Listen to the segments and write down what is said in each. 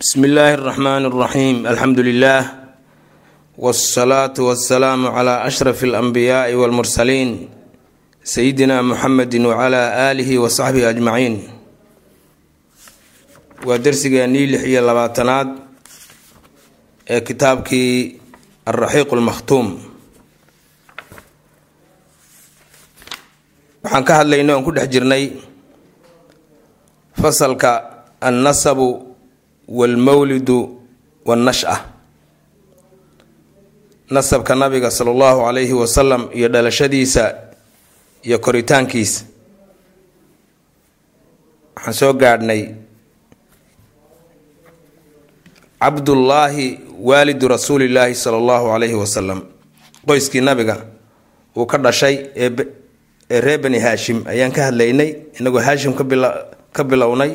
bsmi illaahi اraxmaan اraxiim alxamdu lilah wاsalaatu wasalaamu cla ashraf اlanbiyaai wاlmursaliin sayidina muxamedi wcla aalihi wasaxbihi ajmaciin waa dersigeennii lix iyo labaatanaad ee kitaabkii alraxiiq lmakhtuum waxaan ka hadlaynay oon ku dhex jirnay fasalka annasabu walmawlidu wannasha nasabka nabiga sala allahu calayhi wasalam iyo dhalashadiisa iyo koritaankiisa waxaan soo gaadhnay cabdullaahi waalidu rasuulillaahi sala allahu calayhi wasalam qoyskii nabiga uu ka dhashay ee ee reer bani haashim ayaan ka hadlaynay inagoo haashim ka bila ka bilownay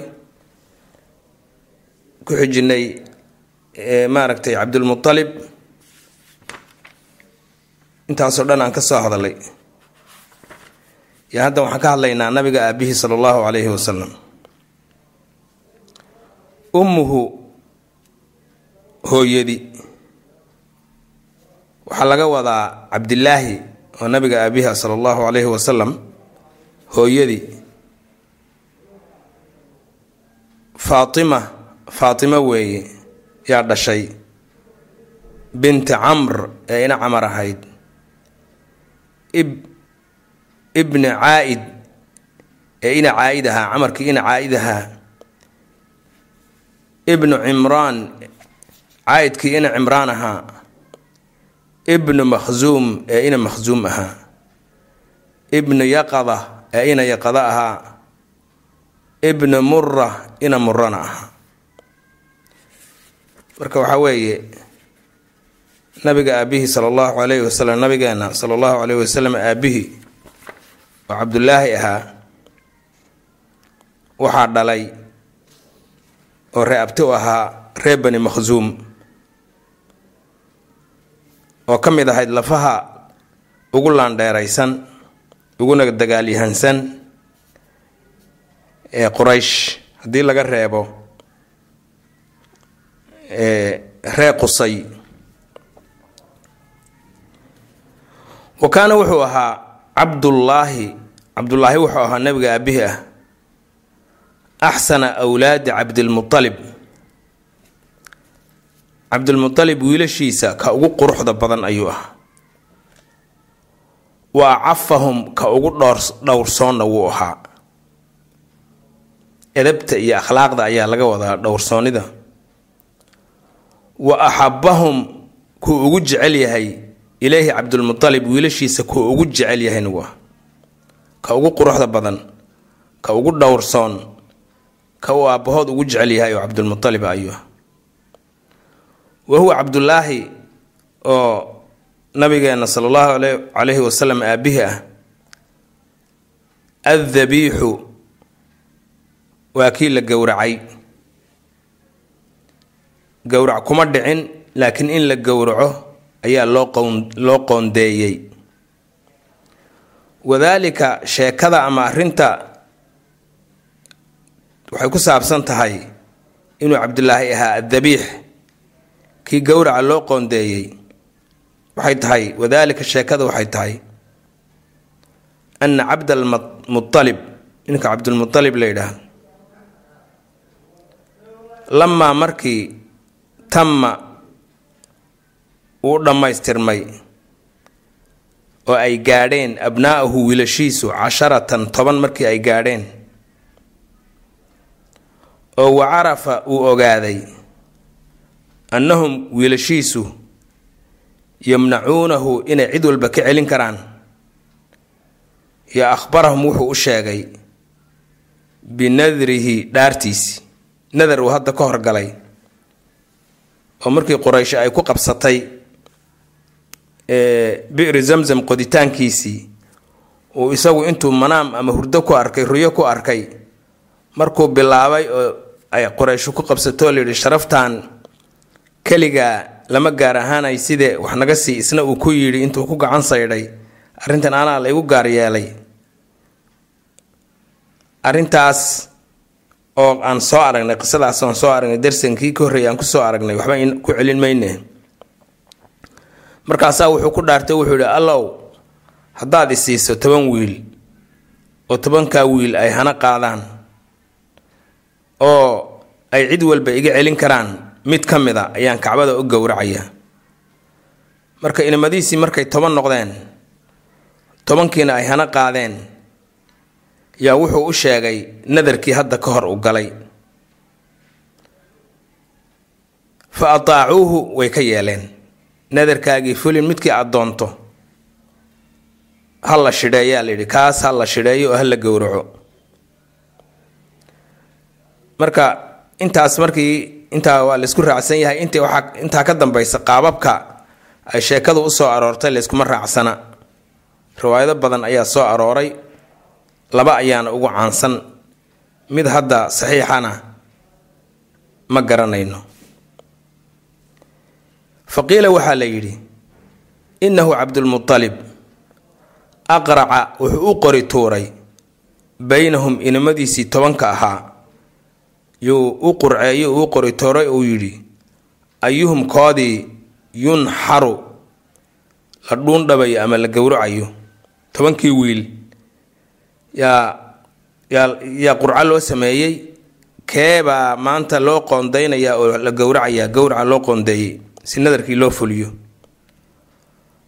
ku xijinay maaragtay cabdulmutalib intaasoo dhan aan ka soo hadalay. Yo hadda waxaan ka hadlaynaa nabiga aabihii sala allahu calayhi wasalam ummuhu hooyadi. Waxaa laga wadaa cabdilaahi oo nabiga aabiha sala allahu calayhi wasalam hooyadii faatima faatima weeye yaa dhashay. Binti camr ee ina camar ahayd. Ib ibni caa-id ee ina caa-id ahaa camarkii ina caa-id ahaa. Ibnu cimraan caa-idkii ina cimraan ahaa. Ibnu makhsuum ee ina makhsuum ahaa. Ibnu yaqada ee ina yaqada ahaa. Ibnu mura ina murana ahaa marka waxaa weeye nabiga aabihii sala allahu calayhi wasalam nabigeena sala allahu calayhi wasalam aabihii oo cabdulaahi ahaa waxaa dhalay oo ree abti u ahaa reer bani makhsuum oo ka mid ahayd lafaha ugu laandheeraysan uguna dagaalyahansan ee quraysh. Haddii laga reebo ree qusay wa kaana wuxuu ahaa cabdullaahi cabdullaahi wuxuu ahaa nabiga aabihi ah axsana wlaadi cabdilmualib cabdilmualib wiilashiisa ka ugu quruxda badan ayuu ahaa. Wa acafahum ka ugu dhowrsoonna wuu ahaa. Edabta iyo akhlaaqda ayaa laga wadaa dhowrsoonnida wa axabahum kuu ugu jecel yahay. Ilaahi cabdulmualib wiilashiisa kuu ugu jecel yahay nagu ah ka ugu quruxda badan ka ugu dhowrsoon ka uu aabbahood ugu jecel yahay oo cabdulmualib ayuu wa huwa cabdulaahi oo nabigeena sala allahu calayhi wasalam aabihi ah addabiixu waa kii la gowracay gowrac kuma dhicin laakiin in la gowraco ayaa loo qoon loo qoondeeyey. Wadaalika sheekada ama arrinta waxay ku saabsan tahay inuu cabdulaahi ahaa addabiix kii gowraca loo qoondeeyey. Waxay tahay wadaalika sheekada waxay tahay ana cabdalmualib ninka cabdulmualib la yidhaahdo. Lamaa markii tamma uu dhammaystirmay oo ay gaadheen abnaa'ahu wiilashiisu casharatan toban markii ay gaadheen. oo wa carafa uu ogaaday annahum wiilashiisu yamnacuunahu inay cid walba ka celin karaan. yo akhbarahum wuxuu u sheegay binadrihi dhaartiisi. nadar uu hadda ka horgalay oo markii quraysh ay ku qabsatay bicri zamzam qoditaankiisii uu isagu intuu manaam ama hurdo ku arkay ruyo ku arkay markuu bilaabay oo ay qurayshu ku qabsatoo layidhi sharaftan keligaa lama gaar ahaanay sidee wax naga sii isna uu ku yidhi intuu ku gacan saydhay arrintan anaa la igu gaar yeelay. Arrintaas oo aan soo aragnay qisadaas aan soo aragnay darsankii ka horreeyay aan ku soo aragnay waxba ku celin mayne. Markaasaa wuxuu ku dhaartay wuxuu yihi allow haddaad isiiso toban wiil oo tobankaa wiil ay hana qaadaan oo ay cid walba iga celin karaan mid ka mid a ayaan kacbada u gowracayaa marka inamadiisii markay toban noqdeen tobankiina ay hana qaadeen yaa wuxuu u sheegay nadarkii hadda ka hor u galay. Fa ataacuuhu way ka yeeleen. Nadarkaagii fulin midkii aad doonto ha la shidheeyaa layidhi kaas ha la shidheeyo oo ha la gowraco. Marka intaas markii intaa waa laysku raacsan yahay inta waxaa intaa ka dambaysa qaababka ay sheekadu u soo aroortay layskuma raacsana. Riwaayado badan ayaa soo arooray laba ayaana ugu caansan. Mid hadda saxiixana ma garanayno. Fa qiila waxaa la yidhi innahu cabdulmutalib aqraca wuxuu u qori tuuray baynahum inamadiisii tobanka ahaa. Yuu u qurceeyo uu qori tuuray uu yidhi ayuhum koodii yunxaru la dhuundhabayo ama la gowracayo? Tobankii wiil yaa qurco loo sameeyey keebaa maanta loo qoondaynayaa oo la gowracayaa gowraca loo qoondeeyey si nadarkii loo fuliyo.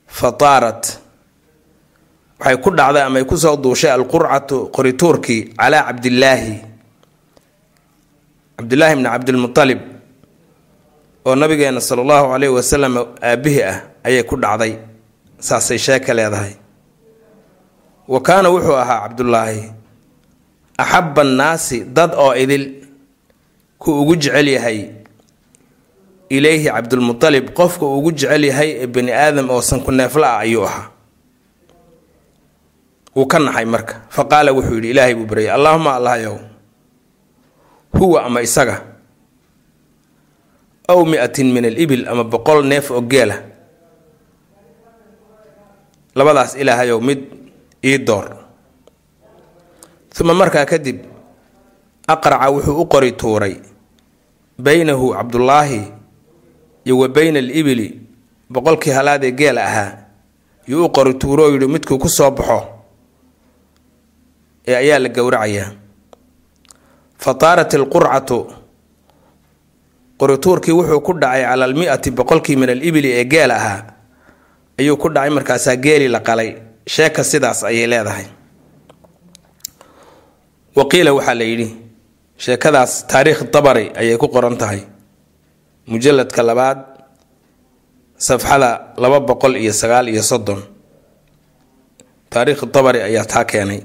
Fa taarat waxay ku dhacday ama ay ku soo duushay alqurcatu qorituurkii calaa cabdillaahi. Cabdillaahi bni cabdilmutalib oo nabigeena sala allahu caleyhi wasalam aabbihi ah ayay ku dhacday saasay sheeka leedahay wa kaana wuxuu ahaa cabdullaahi axabba annaasi dad oo idil ku ugu jecel yahay ilayhi cabdulmutalib qofka ugu jecel yahay ee bani aadam oo sanku neefla ah ayuu ahaa. Wuu ka naxay marka fa qaala wuxuu yidhi ilaahay buu baryay allaahuma allahyow huwa ama isaga aw mi-atin min alibil ama boqol neef oo geela labadaas ilaahayow mid ii door. Uma markaa kadib aqraca wuxuu u qori tuuray baynahu cabdullaahi iyo wa bayna alibili boqolkii halaadee geela ahaa yuu u qori tuuro oo yidhi midkuu ku soo baxo ee ayaa la gowracayaa fa taarat qorituurkii wuxuu ku dhacay cala almi-ati boqolkii min alibili ee geel ahaa ayuu ku dhacay markaasaa geeli la qalay sheeka sidaas ayay leedahay. Waqiila waxaa la yidhi sheekadaas taariikh dabari ayay ku qoran tahay. Mujalladka labaad safxada laba boqol iyo sagaal iyo soddon. Taariikh dabari ayaa taa keenay.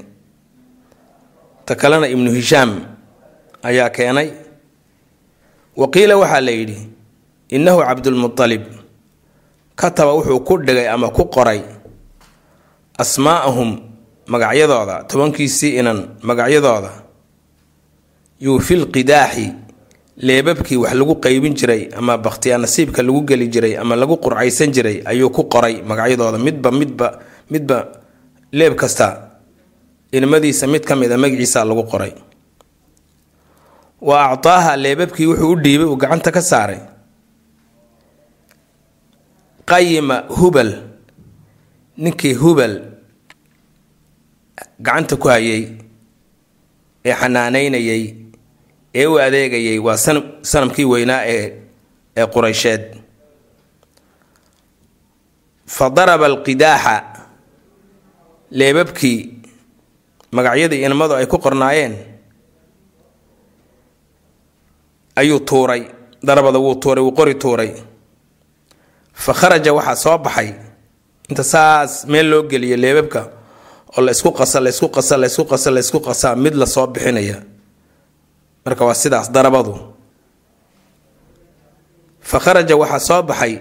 Ta kalena ibnu hishaam ayaa keenay. Waqiila waxaa la yidhi innahu cabdulmutalib kataba wuxuu ku dhigay ama ku qoray asmaa'ahum magacyadooda tobankiisii inan magacyadooda yuu fil qidaaxi leebabkii wax lagu qaybin jiray ama bakhtiyaa nasiibka lagu geli jiray ama lagu qurcaysan jiray ayuu ku qoray magacyadooda. Midba midba midba leeb kasta ilmadiisa mid ka mid a magaciisa lagu qoray. Wa actaaha leebabkii wuxuu u dhiibay uu gacanta ka saaray. Qayima hubal ninkii hubal gacanta ku hayay ee xanaanaynayay ee u adeegayay waa sanamkii weynaa ee ee quraysheed. Fa daraba alqidaaxa leebabkii magacyadii inamadu ay ku qornaayeen ayuu tuuray darabada wuu tuuray wuu qori tuuray. Fa kharaja waxaa soo baxay inta saas meel loo geliyo leebabka oo la isku qasa laysku qasa laysku qasa laysku qasaa mid la soo bixinaya. Marka waa sidaas darabadu. Fa kharaja waxaa soo baxay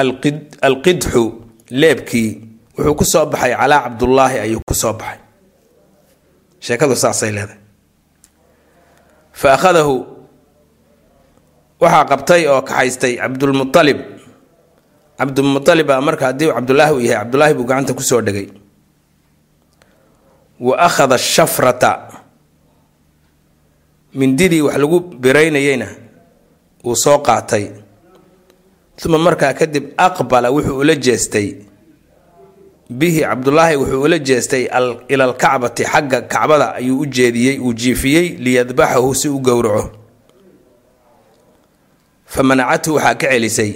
alqid alqidxu leebkii wuxuu ku soo baxay calaa cabdullaahi ayuu ku soo baxay. Sheekadu saasay leedahay. Fa akhadahu waxaa qabtay oo kaxaystay cabdulmualib cabdulmualib baa marka haddii cabdulaahi uu yahay cabdulaahi buu gacanta ku soo dhegay. Wa akhada shafrata mindidii wax lagu biraynayeyna wuu soo qaatay. Uma markaa kadib aqbala wuxuu ula jeestay. Bihi cabdulaahi wuxuu ula jeestay ila alkacbati xagga kacbada ayuu u jeediyey uu jiifiyey liyadbaxahu si u gowraco. Fa manacathu waxaa ka celisay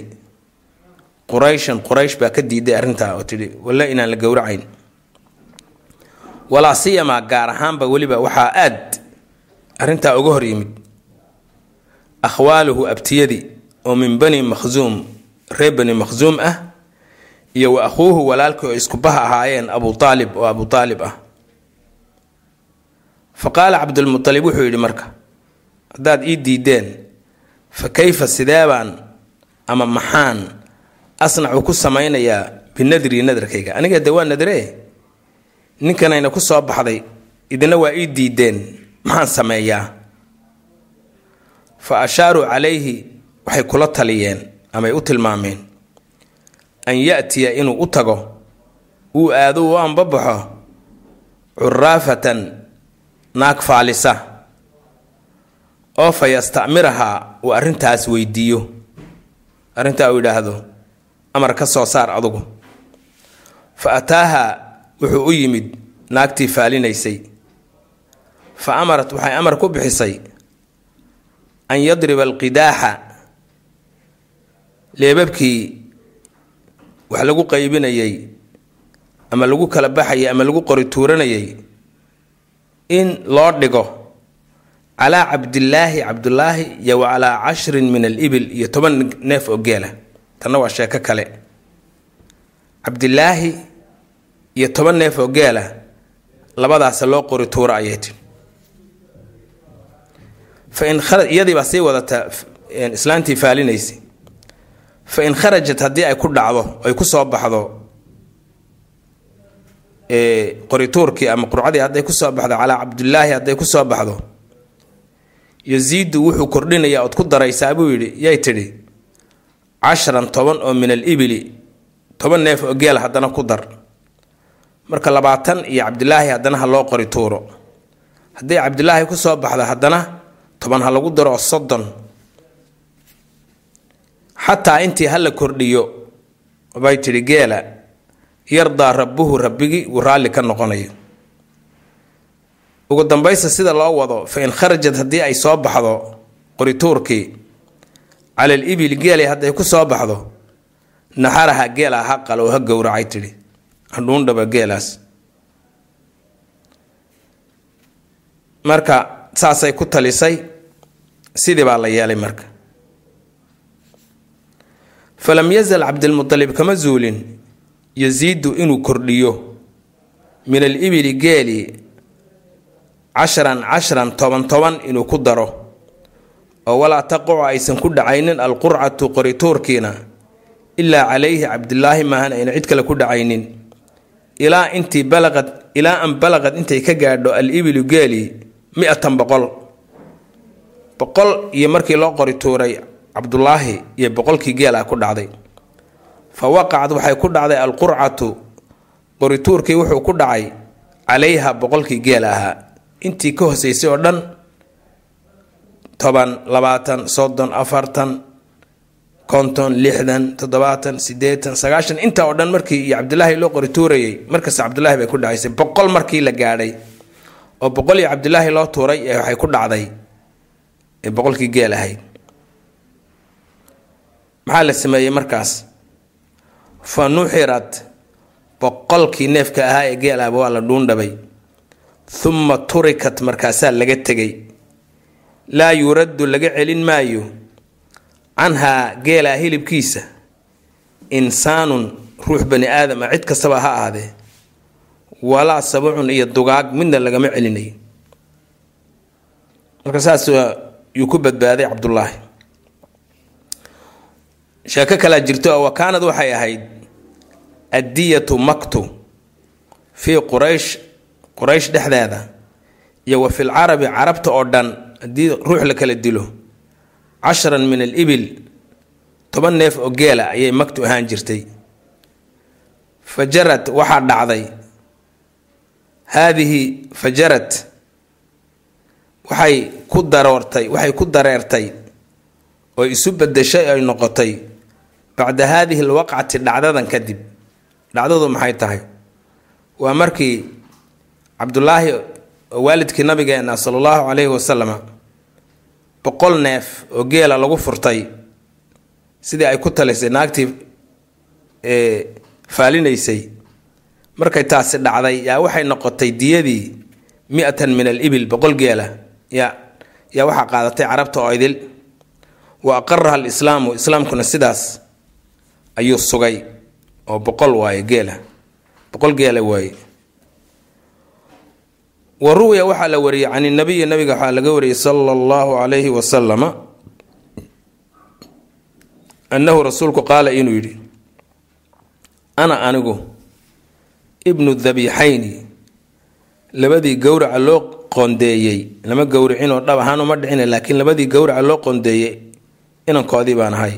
qurayshan quraysh baa ka diiday arrintaa oo tidhi walla inaan la gowracayn. Walaa siyamaa gaar ahaanba weliba waxaa aad arrintaa uga hor yimid. Akhwaaluhu abtiyadii oo min bani makhsuum reer bani makhsuum ah iyo wa akhuuhu walaalkii oo iskubaha ahaayeen abu aalib oo abu aalib ah. Fa qaala cabdulmualib wuxuu yidhi marka haddaad ii diideen fa kayfa sideebaan ama maxaan asnacu ku samaynayaa binadrii nadarkayga. Aniga de waa nadree ninkanayna ku soo baxday idina waa ii diideen maxaan sameeyaa? Fa ashaaruu calayhi waxay kula taliyeen amay u tilmaameen an ya-tiya inuu u tago uu aado u anbabaxo curaafatan naag faalisa oo fa yasta'mirahaa uu arrintaas weydiiyo. Arrintaa uu yidhaahdo amar ka soo saar adugu. Fa ataaha wuxuu u yimid naagtii faalinaysay fa amarat waxay amar ku bixisay an yadriba alqidaaxa. Leebabkii wax lagu qaybinayay ama lagu kala baxayay ama lagu qori tuuranayay in loo dhigo calaa cabdillaahi cabdulaahi iyo wa calaa cashrin min alibil iyo toban neef oo geela tanna waa sheeko kale. Cabdilaahi iyo toban neef oo geela labadaasa loo qori tuuro ayay tii fain iyadii baa sii wadata islaantii faalinaysay fa in kharajat haddii ay ku dhacdo ay ku soo baxdo qorituurkii ama qurcadii hadday ku soo baxdo calaa cabdulaahi hadday ku soo baxdo yaziidu wuxuu kordhinayaa ood ku daraysaa buu yidhi yay tidhi cashran toban oo min alibili toban neef oo geel haddana ku dar. Marka labaatan iyo cabdilaahi haddana ha loo qori tuuro. Hadday cabdilaahi ku soo baxdo haddana toban ha lagu daro soddon. Xataa intii hala kordhiyo bay tidhi geela yardaa rabbuhu rabbigii uu raalli ka noqonayo. Ugu dambaysta sida loo wado fa in kharajad haddii ay soo baxdo qorituurkii cala al ibili geelay hadday ku soo baxdo naxaraha geela ha qal oo ha gowracay tidhi. Hadhuundhaba geelaas. Marka saasay ku talisay sidii baa la yeelay marka. Falam yazal cabdilmualib kama zuulin yasiidu inuu kordhiyo min alibili geeli cashran cashran toban toban inuu ku daro oo walaa taqucu aysan ku dhacaynin alqurcatu qorituurkiina ilaa calayhi cabdilaahi maahan ayna cid kale ku dhacaynin. Ilaa intii balaqad ilaa an balaqad intay ka gaadho alibilu geeli mi-atan boqol. Boqol iyo markii loo qori tuuray cabdulaahi iyo boqolkii geela ku dhacday. Fa waqacad waxay ku dhacday alqurcatu qorituurkii wuxuu ku dhacay calayha boqolkii geela ahaa. Intii ka hoseysay oo dhan toban labaatan soddon afartan konton lixdan toddobaatan sideetan sagaashan. Intaa oo dhan markii iyo cabdilaahi loo qori tuurayay markasta cabdilaahi bay ku dhacaysay. Boqol markii la gaadhay oo boqol iyo cabdilaahi loo tuuray ee waxay ku dhacday ee boqolkii geel ahayd maxaa la sameeyey markaas? Fa nuxirat boqolkii neefka ahaa ee geel ahba waa la dhuundhabay. Humma turikat markaasaa laga tegay laa yuraddu laga celin maayo canhaa geelaa hilibkiisa insaanun ruux bani aadam ah cid kastaba ha ahaadee walaa sabucun iyo dugaag midna lagama celinayo marka saas yuu ku badbaaday cabdulaahi sheeko kalaa jirto oo wakaanad waxay ahayd addiyatu maktu fii quraysh quraysh dhexdeeda iyo wa fil carabi carabta oo dhan haddii ruux la kala dilo cashran min alibil toban neef oo geela ayay maktu ahaan jirtay. Fajarad waxaa dhacday. Haadihi fajarad waxay ku daroortay waxay ku dareertay oo isu bedeshay ay noqotay. Bacda haadihi alwaqcati dhacdadan kadib. Dhacdadu maxay tahay? Waa markii cabdulaahi oo waalidkii nabigeena sala allahu calayhi wasalama boqol neef oo geela lagu furtay sidii ay ku talisay naagtii faalinaysay markay taasi dhacday yaa waxay noqotay diyadii mi-atan min al ibil boqol geela yaa yaa waxaa qaadatay carabta oo idil. Wa aqaraha alislaamu islaamkuna sidaas ayuu sugay oo boqol waaye geela boqol geela waaye wa ruwiya waxaa la wariyey can inabiyi nabiga waxaa laga wariyey sala allahu calayhi wasalama annahu rasuulku qaala inuu yidhi ana anigu ibnu dabiixayni labadii gowraca loo qoondeeyey lama gowricinoo dhab ahaan uma dhicina laakiin labadii gowraca loo qoondeeyey inankoodii baan ahay.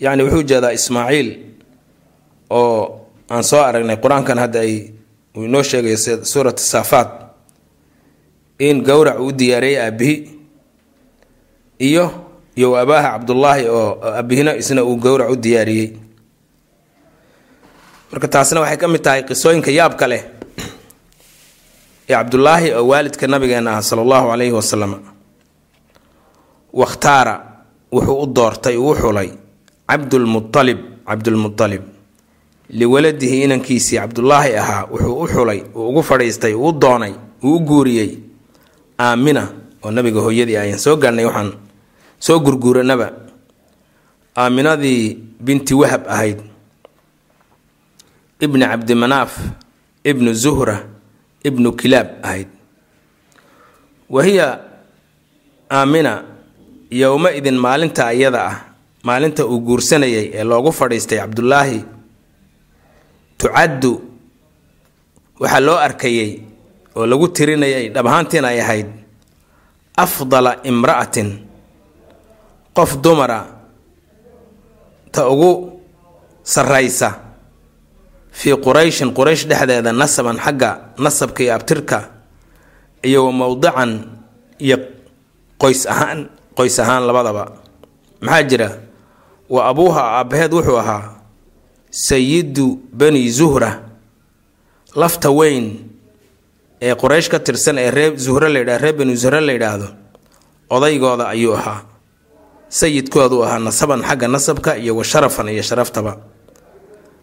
Yacni wuxuu jeedaa ismaaciil oo aan soo aragnay qur'aankan hadda ay uu inoo sheegayo suurat saafaat in gowrac uu diyaariyey aabihi iyo iyo abaaha cabdullaahi oo aabihina isna uu gowrac u diyaariyey. Marka taasna waxay ka mid tahay qisooyinka yaabka leh ee cabdulaahi oo waalidka nabigeena ah sala allahu calayhi wasalam wakhtaara wuxuu u doortay uu xulay cabdulmualib cabdulmualib liwaladihi inankiisii cabdulaahi ahaa wuxuu u xulay uu ugu fadhiistay uu doonay uu u guuriyey aamina oo nabiga hooyadii ayaan soo gaadhnay waxaan soo gurguuranaba aaminadii binti wahab ahayd ibni cabdimanaaf ibnu zuhra ibnu kilaab ahayd. Wa hiya aamina yowma-idin maalinta iyada ah maalinta uu guursanayay ee loogu fadhiistay cabdulaahi tucaddu waxaa loo arkayey oo lagu tirinayay dhab ay ahayd afdala imra'atin qof dumara ta ugu sarraysa fii qurayshin quraysh dhexdeeda nasaban xagga nasabka iyo abtirka iyo wa mowdican iyo qoys ahaan qoys ahaan labadaba. Maxaa jira? Wa abuuha aabbaheed wuxuu ahaa sayidu bani zuhra lafta weyn ee quraysh ka tirsan ee ree zuhre la yidhah reer bani zuhre la yidhaahdo odaygooda ayuu ahaa. Sayidkoodu ahaa nasaban xagga nasabka iyo wa sharafan iyo sharaftaba.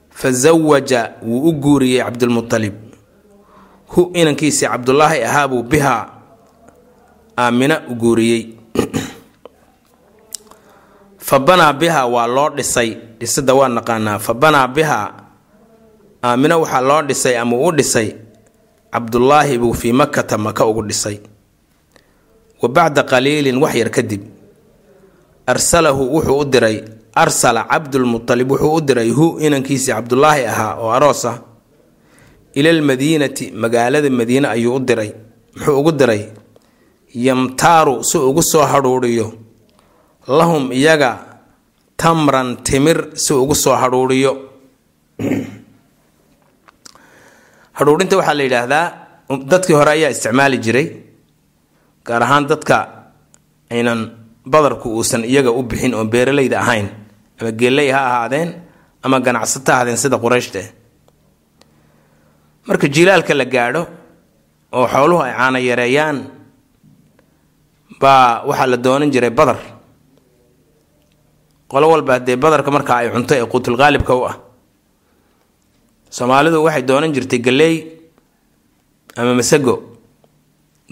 Fa zawaja wuu u guuriyey cabdulmutalib hu inankiisii cabdulaahi ahaabuu bihaa aamina u guuriyey. Fa banaa bihaa waa loo dhisay. Dhisada waa naqaanaa. Fa banaa bihaa aamina waxaa loo dhisay ama uu dhisay cabdulaahi buu fii makata maka ugu dhisay. Wa bacda qaliilin wax yar kadib arsalahu wuxuu u diray arsala cabdulmutalib wuxuu u diray hu inankiisii cabdulaahi ahaa oo aroos ah ilalmadiinati magaalada madiine ayuu u diray muxuu ugu diray yamtaaru si ugu soo hadhuudhiyo lahum iyaga tamran timir si ugu soo hadhuudhiyo hadhuudhinta waxaa la yidhaahdaa dadkii hore ayaa isticmaali jiray gaar ahaan dadka aynan badarku uusan iyaga u bixin oon beeralayda ahayn ama geeley ha ahaadeen ama ganacsato ahaadeen sida qurayshte marka jilaalka la gaadho oo xooluhu ay caana yareeyaan baa waxaa la doonan jiray badar. Qolo walba haddee badarka markaa ay cunto ee quutulqaalibka u ah soomaalidu waxay doonan jirtay galeey ama masago.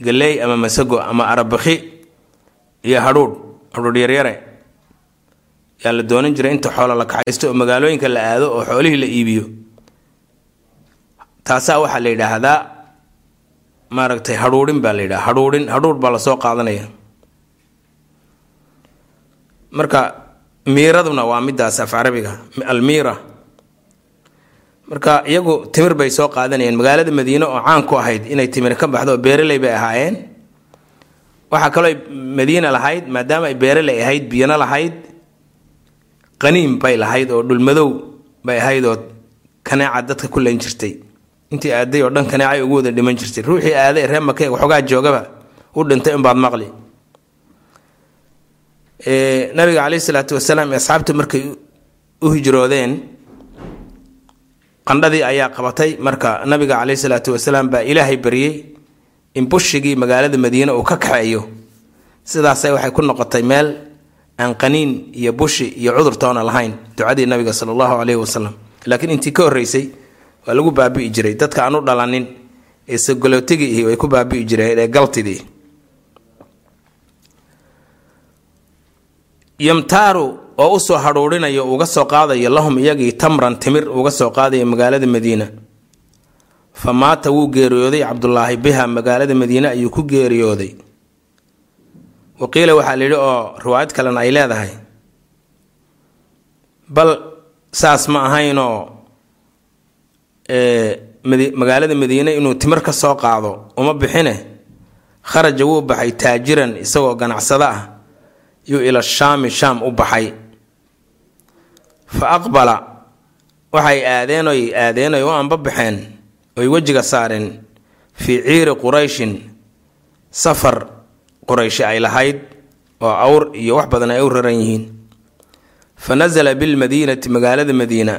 Galeey ama masago ama arabakhi iyo hadhuudh. Hadhuudh yaryare yaa la doonan jiray inta xoola la kaxaysto oo magaalooyinka la aado oo xoolihii la iibiyo. Taasaa waxaa la yidhaahdaa maaragtay hadhuudhin baa la yidhaha hadhuudhin hadhuudh baa la soo qaadanaya. Marka miiraduna waa midaas af carabiga almiira marka iyagu timir bay soo qaadanayeen. Magaalada madiine oo caan ku ahayd inay timir ka baxdo oo beeraley bay ahaayeen. Waxaa kaloo madiina lahayd maadaama ay beeraley ahayd biyana lahayd qaniim bay lahayd oo dhulmadow bay ahayd oo kaneeca dadka ku layn jirtay. Intii aaday oo dhan kaneecay ugu wada dhiman jirtay. Ruuxii aaday ree makeeg waxoogaa joogaba u dhintay unbaad maqli. Nabiga caleyhi salaatu wasalaam asxaabtu markay u hijroodeen qandhadii ayaa qabatay marka nabiga caleyhi salaatu wasalaam baa ilaahay baryey in bushigii magaalada madiine uu ka kaxeeyo. Sidaasay waxay ku noqotay meel aan qaniin iyo bushi iyo cudur toona lahayn ducadii nabiga sala allahu caleyhi wasalam laakiin intii ka horreysay waa lagu baabi'i jiray. Dadka aan u dhalanin ee sagolootigii ihi way ku baabi'i jireen ee galtidii yamtaaru oo u soo hadhuurinayo uga soo qaadayo lahum iyagii tamran timir uga soo qaadayo magaalada madiina. Fa maata wuu geeriyooday cabdulaahi biha magaalada madiine ayuu ku geeriyooday. Waqiila waxaa la yidhi oo riwaayad kalena ay leedahay. Bal saas ma ahaynoo magaalada madiine inuu timir ka soo qaado uma bixine kharaja wuu baxay taajiran isagoo ganacsado ah yuu ila shaami shaam u baxay fa aqbala. Waxay aadeen oy aadeen oy u anbabaxeen oy wejiga saareen fii ciiri qurayshin. Safar qurayshi ay lahayd oo awr iyo wax badan ay u raran yihiin. Fa nasala bilmadiinati magaalada madiina.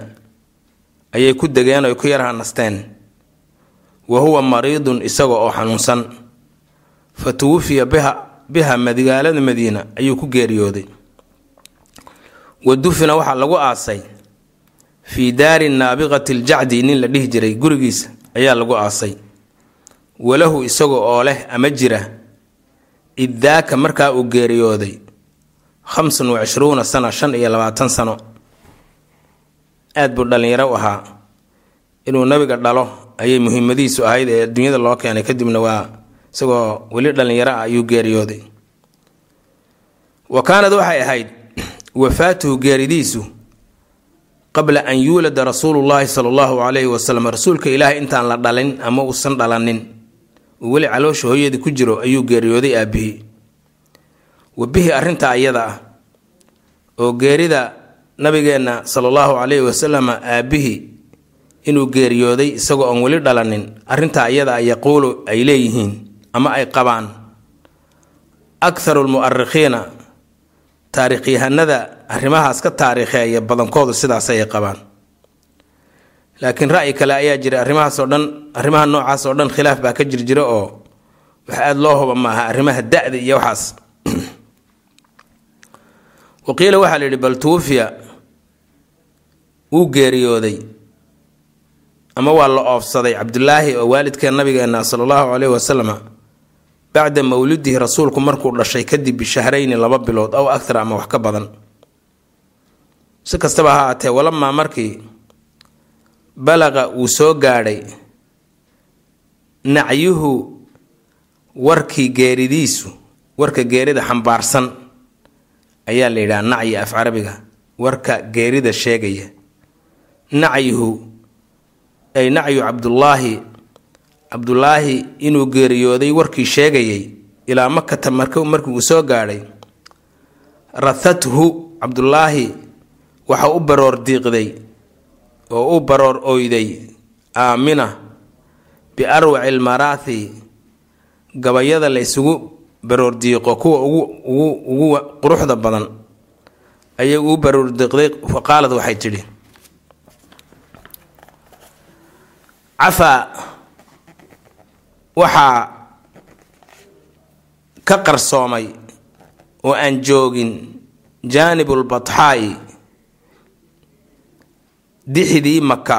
Ayay ku degeen oy ku yar hanasteen wa huwa mariidun isaga oo xanuunsan. Fa tuwafiya biha biha magaalada madiina ayuu ku geeriyooday wa dufina waxaa lagu aasay fii daari naabiqati ljacdi nin la dhihi jiray gurigiisa ayaa lagu aasay. Walahu isaga oo leh ama jira id daaka markaa uu geeriyooday khamsan wa cishruuna sana shan iyo labaatan sano. Aad buu dhallinyaro u ahaa. Inuu nabiga dhalo ayay muhiimadiisu ahayd ee adduunyada loo keenay. Kadibna waa isagoo weli dhallinyaro ah ayuu geeriyooday. Wa kaanad waxay ahayd wafaatuhu geeridiisu qabla an yuulada rasuulullaahi sala allahu calayhi wasalam rasuulka ilaahay intaan la dhalin ama uusan dhalanin uu weli caloosha hooyadii ku jiro ayuu geeriyooday aabbihii. Wa bihi arrintaa iyada ah oo geerida nabigeenna sala allahu calayhi wasalam aabbihii inuu geeriyooday isagoo aan weli dhalanin arrintaa iyada a yaquulu ay leeyihiin ama ay qabaan. Akharu lmu'arikhiina taarikhyahanada arrimahaas ka taariikheeya badankoodu sidaas ayay qabaan. Laakiin ra'yi kale ayaa jira arrimahaasoo dhan arrimaha noocaas oo dhan khilaaf baa ka jirjira oo wax aada loo huba maaha arrimaha da-da iyo waxaas. Waqiila waxaa la yidhi bal tuufiya wuu geeriyooday ama waa la oofsaday cabdulaahi oo waalidkeen nabigeena sala allahu caleyhi wasalam bacda mawlidihi rasuulku markuu dhashay kadib bishahrayni laba bilood aw akthar ama wax ka badan. Si kastaba ha aatee walamaa markii balaqa uu soo gaadhay nacyuhu warkii geeridiisu warka geerida xambaarsan ayaa la yidhaha nacyi af carabiga warka geerida sheegaya. Nacyuhu ay nacyu cabdullaahi cabdulaahi inuu geeriyooday warkii sheegayay ilaa makata mark markii uu soo gaadhay rathathu cabdulaahi waxa u baroor diiqday oo u baroor oyday aamina biarwaci almaraathi gabayada la ysugu baroor diiqo kuwa ugu ugu quruxda badan ayay uu baroor diiqday faqaalad waxay tidhi. Cafaa waxaa ka qarsoomay oo aan joogin jaanibulbatxaa'i dixidii maka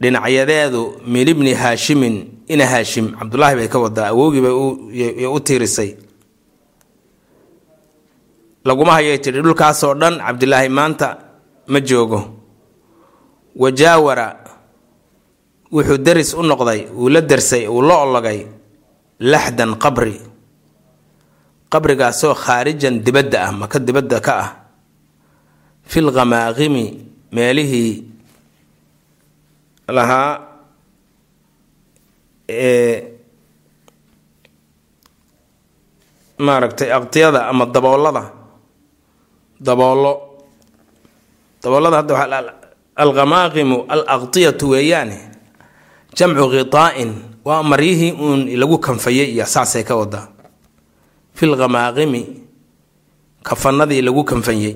dhinacyadeedu min ibni haashimin ina haashim cabdulaahi bay ka wadaa awowgii bay u tiirisay. Laguma hayay tidhi dhulkaasoo dhan cabdilaahi maanta ma joogo. Wajaawara wuxuu daris u noqday uu la darsay uu la ologay laxdan qabri. Qabrigaasoo khaarijan dibadda ah maka dibadda ka ah. Fil khamaaqimi meelihii lahaa ee maaragtay aqtiyada ama daboolada. Daboolo. Daboolada hadda waxaa alkhamaaqimu al aqtiyatu weeyaane jamcu khitaa'in waa maryihii uun lagu kanfayay iyo saasay ka wadaa fil khamaaqimi kafanadii lagu kanfanyey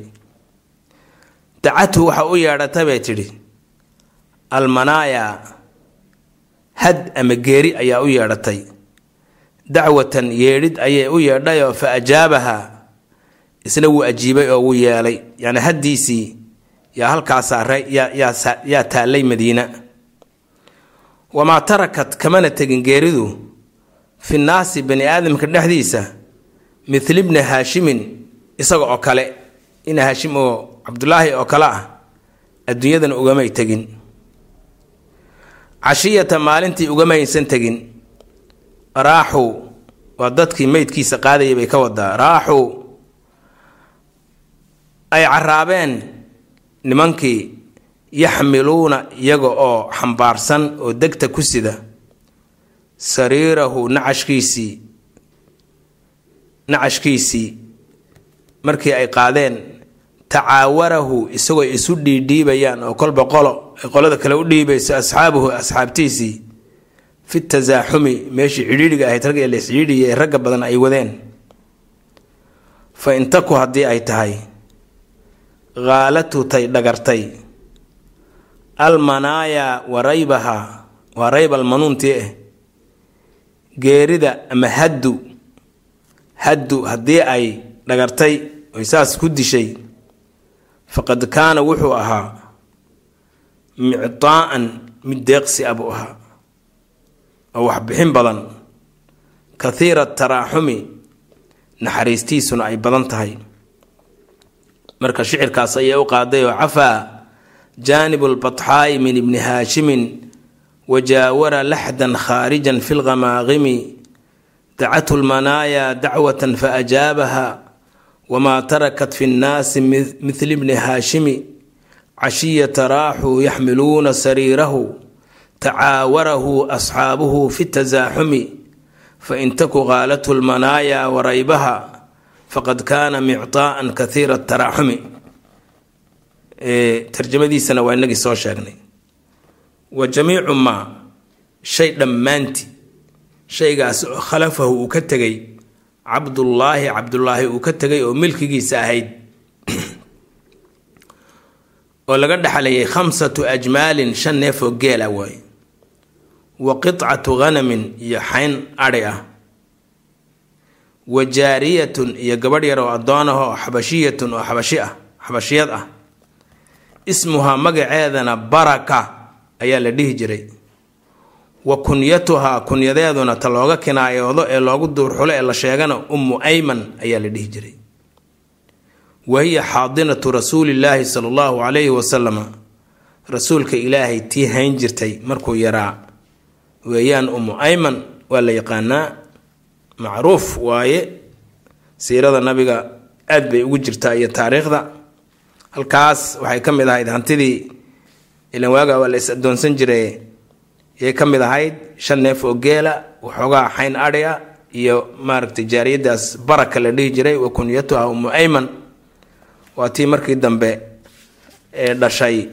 dacathu waxa u yeedhata bay tidhi almanaaya had ama geeri ayaa u yeedhatay. Dacwatan yeedhid ayay u yeedhayoo fa ajaabaha isna wuu ajiibay oo wuu yeelay. Yacni haddiisii yaa halkaa saaray yaa taallay madiina wamaa tarakat kamana tegin geeridu fi nnaasi bani aadamka dhexdiisa mithli bni haashimin isaga oo kale ina haashim oo cabdulaahi oo kale ah adduunyadana ugamay tegin cashiyata maalintii ugamaysan tegin raaxu waa dadkii meydkiisa qaadayay bay ka wadaa raaxu ay caraabeen nimankii yaxmiluuna iyaga oo xambaarsan oo degta ku sida sariirahu nacashkiisii nacashkiisii markii ay qaadeen tacaawarahu isagoo isu dhiidhiibayaan oo kolba qolo ay qolada kale u dhiibayso asxaabuhu asxaabtiisii fi tasaaxumi meeshii cidhiidhiga ahayd ragga la iscidhiidhiya ee ragga badan ay wadeen. Fa intaku haddii ay tahay khaalatu tay dhagartay almanaaya wa raybaha waa rayba almanuuntii ah geerida ama haddu haddu haddii ay dhagartay oy saas ku dishay faqad kaana wuxuu ahaa micdaa'an mid deeqsi ah buu ahaa oo waxbixin badan. Kathiira taraaxumi naxariistiisuna ay badan tahay. Marka shicirkaas ayay u qaaday oo cafaa jaanibu lbatxaa'i min ibni haashimin wajaawara laxdan khaarijan fi lghamaaqimi dacathu lmanaaya dacwatan faajaabaha wamaa tarakat fi nnaasi mithli bni haashimi cashiyata raaxuu yaxmiluuna sariirahu tacaawarahu asxaabuhu fi tasaaxumi fain taku qaalathu lmanaaya waraybaha faqad kaana mictaa'an kathiira taraaxumi tarjamadiisana waa inagii soo sheegnay. Wa jamiicu maa shay dhammaanti shaygaas khalafahu uu ka tegay cabdullaahi cabdullaahi uu ka tegay oo milkigiisa ahayd oo laga dhexlayay khamsatu ajmaalin shan neef oo geela waaye. Wa qitcatu ghanamin iyo xayn adhi ah. Wa jaariyatun iyo gabadh yar oo addoon ah oo xabashiyatun oo xabashi ah xabashiyad ah ismuhaa magaceedana baraka ayaa la dhihi jiray. Wa kunyatuhaa kunyadeeduna ta looga kinaayoodo ee loogu duurxulo ee la sheegana ummu ayman ayaa la dhihi jiray. Wa hiya xaadinatu rasuulillaahi sala allahu calayhi wasalama rasuulka ilaahay tii hayn jirtay markuu yaraa. Weeyaan ummu ayman waa la yaqaanaa macruuf waaye. Siirada nabiga aad bay ugu jirtaa iyo taariikhda halkaas waxay ka mid ahayd hantidii ilan waaga waa la is adoonsan jiray. Yay ka mid ahayd shan neef oo geela waxoogaa xayn adhi iyo maaragtay jaariyadaas baraka la dhihi jiray wa kunyatuha ummu ayman. Waa tii markii dambe ee dhashay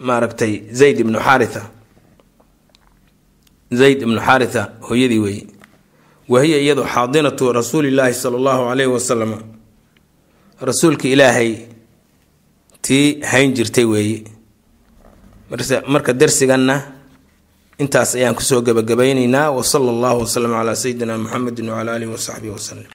maaragtay zayd ibnu xaaritha zayd ibnu xaaritha hooyadii weeye. Wahiya iyadu xaadinatu rasuulillaahi sala allahu calayhi wasalam rasuulka ilaahay tii hayn jirtay weeye marka darsiganna intaas ayaan ku soo gebagabaynaynaa wa sala allahu wasalam calaa sayidina muxamedin wacala aalihi wasaxbihi wasalam